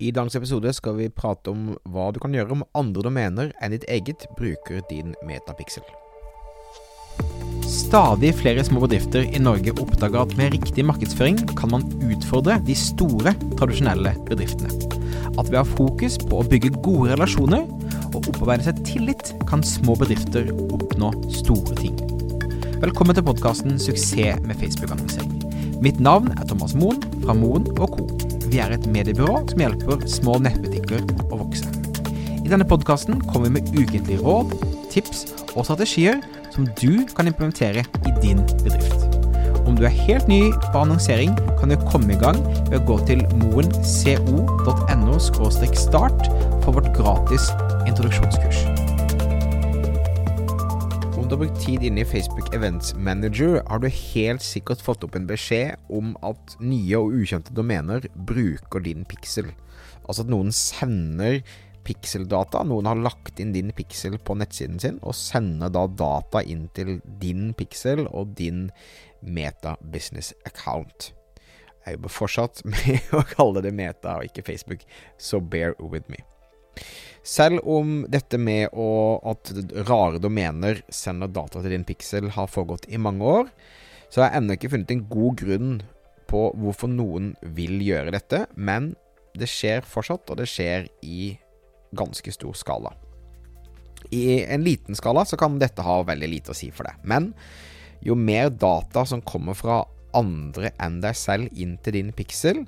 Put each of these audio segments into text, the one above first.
I dagens episode skal vi prate om hva du kan gjøre om andre domener enn ditt eget bruker din metapixel. Stadig flere små bedrifter i Norge oppdager at med riktig markedsføring kan man utfordre de store, tradisjonelle bedriftene. At ved å ha fokus på å bygge gode relasjoner og opparbeide seg tillit, kan små bedrifter oppnå store ting. Velkommen til podkasten 'Suksess med Facebook-annonsering'. Mitt navn er Thomas Moen fra Moen Co. Vi er et mediebyrå som hjelper små nettbutikker å vokse. I denne podkasten kommer vi med ukentlige råd, tips og strategier som du kan implementere i din bedrift. Om du er helt ny på annonsering, kan du komme i gang ved å gå til moenco.no start for vårt gratis introduksjonskurs. Du har brukt tid inne i Facebook Events Manager, har du helt sikkert fått opp en beskjed om at nye og ukjente domener bruker din pixel. Altså at noen sender pikseldata. Noen har lagt inn din pixel på nettsiden sin, og sender da data inn til din pixel og din Meta Business Account. Jeg jobber fortsatt med å kalle det Meta og ikke Facebook, så bear with me. Selv om dette med å, at rare domener sender data til din pixel har foregått i mange år, så har jeg ennå ikke funnet en god grunn på hvorfor noen vil gjøre dette, men det skjer fortsatt, og det skjer i ganske stor skala. I en liten skala så kan dette ha veldig lite å si for deg, men jo mer data som kommer fra andre enn deg selv inn til din piksel,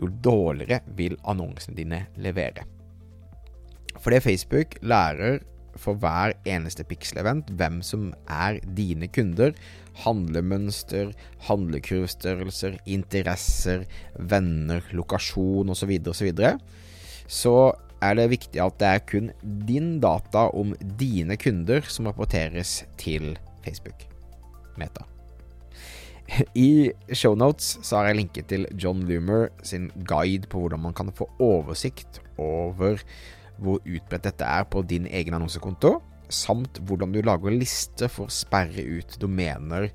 jo dårligere vil annonsene dine levere. Fordi Facebook lærer for hver eneste pixel-event hvem som er dine kunder, handlemønster, handlekurvstørrelser, interesser, venner, lokasjon osv., osv., så, så er det viktig at det er kun din data om dine kunder som rapporteres til Facebook. Meta. I shownotes har jeg linket til John Loomer sin guide på hvordan man kan få oversikt over hvor utbredt dette er på din egen annonsekonto, samt hvordan du lager lister for å sperre ut domener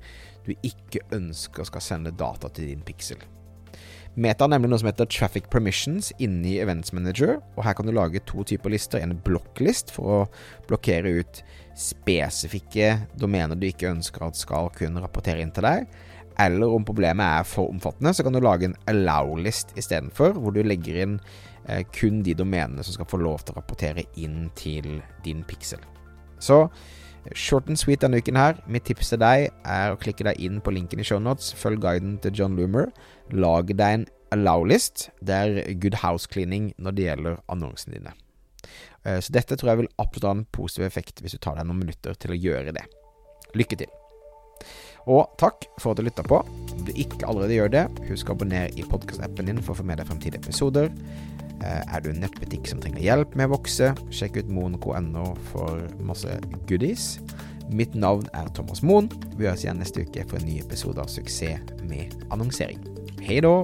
du ikke ønsker skal sende data til din pixel. Meta har nemlig noe som heter Traffic Permissions inni Events Manager, og her kan du lage to typer lister. En blokklist for å blokkere ut spesifikke domener du ikke ønsker at skal kunne rapportere inn til deg. Eller om problemet er for omfattende, så kan du lage en allow-list istedenfor, hvor du legger inn eh, kun de domenene som skal få lov til å rapportere inn til din pixel. Så short and sweet denne uken her. Mitt tips til deg er å klikke deg inn på linken i shownotes, følg guiden til John Loomer, lag deg en allow-list. Det er good house cleaning når det gjelder annonsene dine. Eh, så dette tror jeg vil absolutt ha en positiv effekt hvis du tar deg noen minutter til å gjøre det. Lykke til. Og takk for at du lytta på. Om du ikke allerede gjør det, husk å abonnere i podkastappen din for å få med deg fremtidige episoder. Eh, er du en nettbutikk som trenger hjelp med å vokse, sjekk ut moen.no for masse goodies. Mitt navn er Thomas Moen. Vi høres igjen neste uke for en ny episode av Suksess med annonsering. Hei da!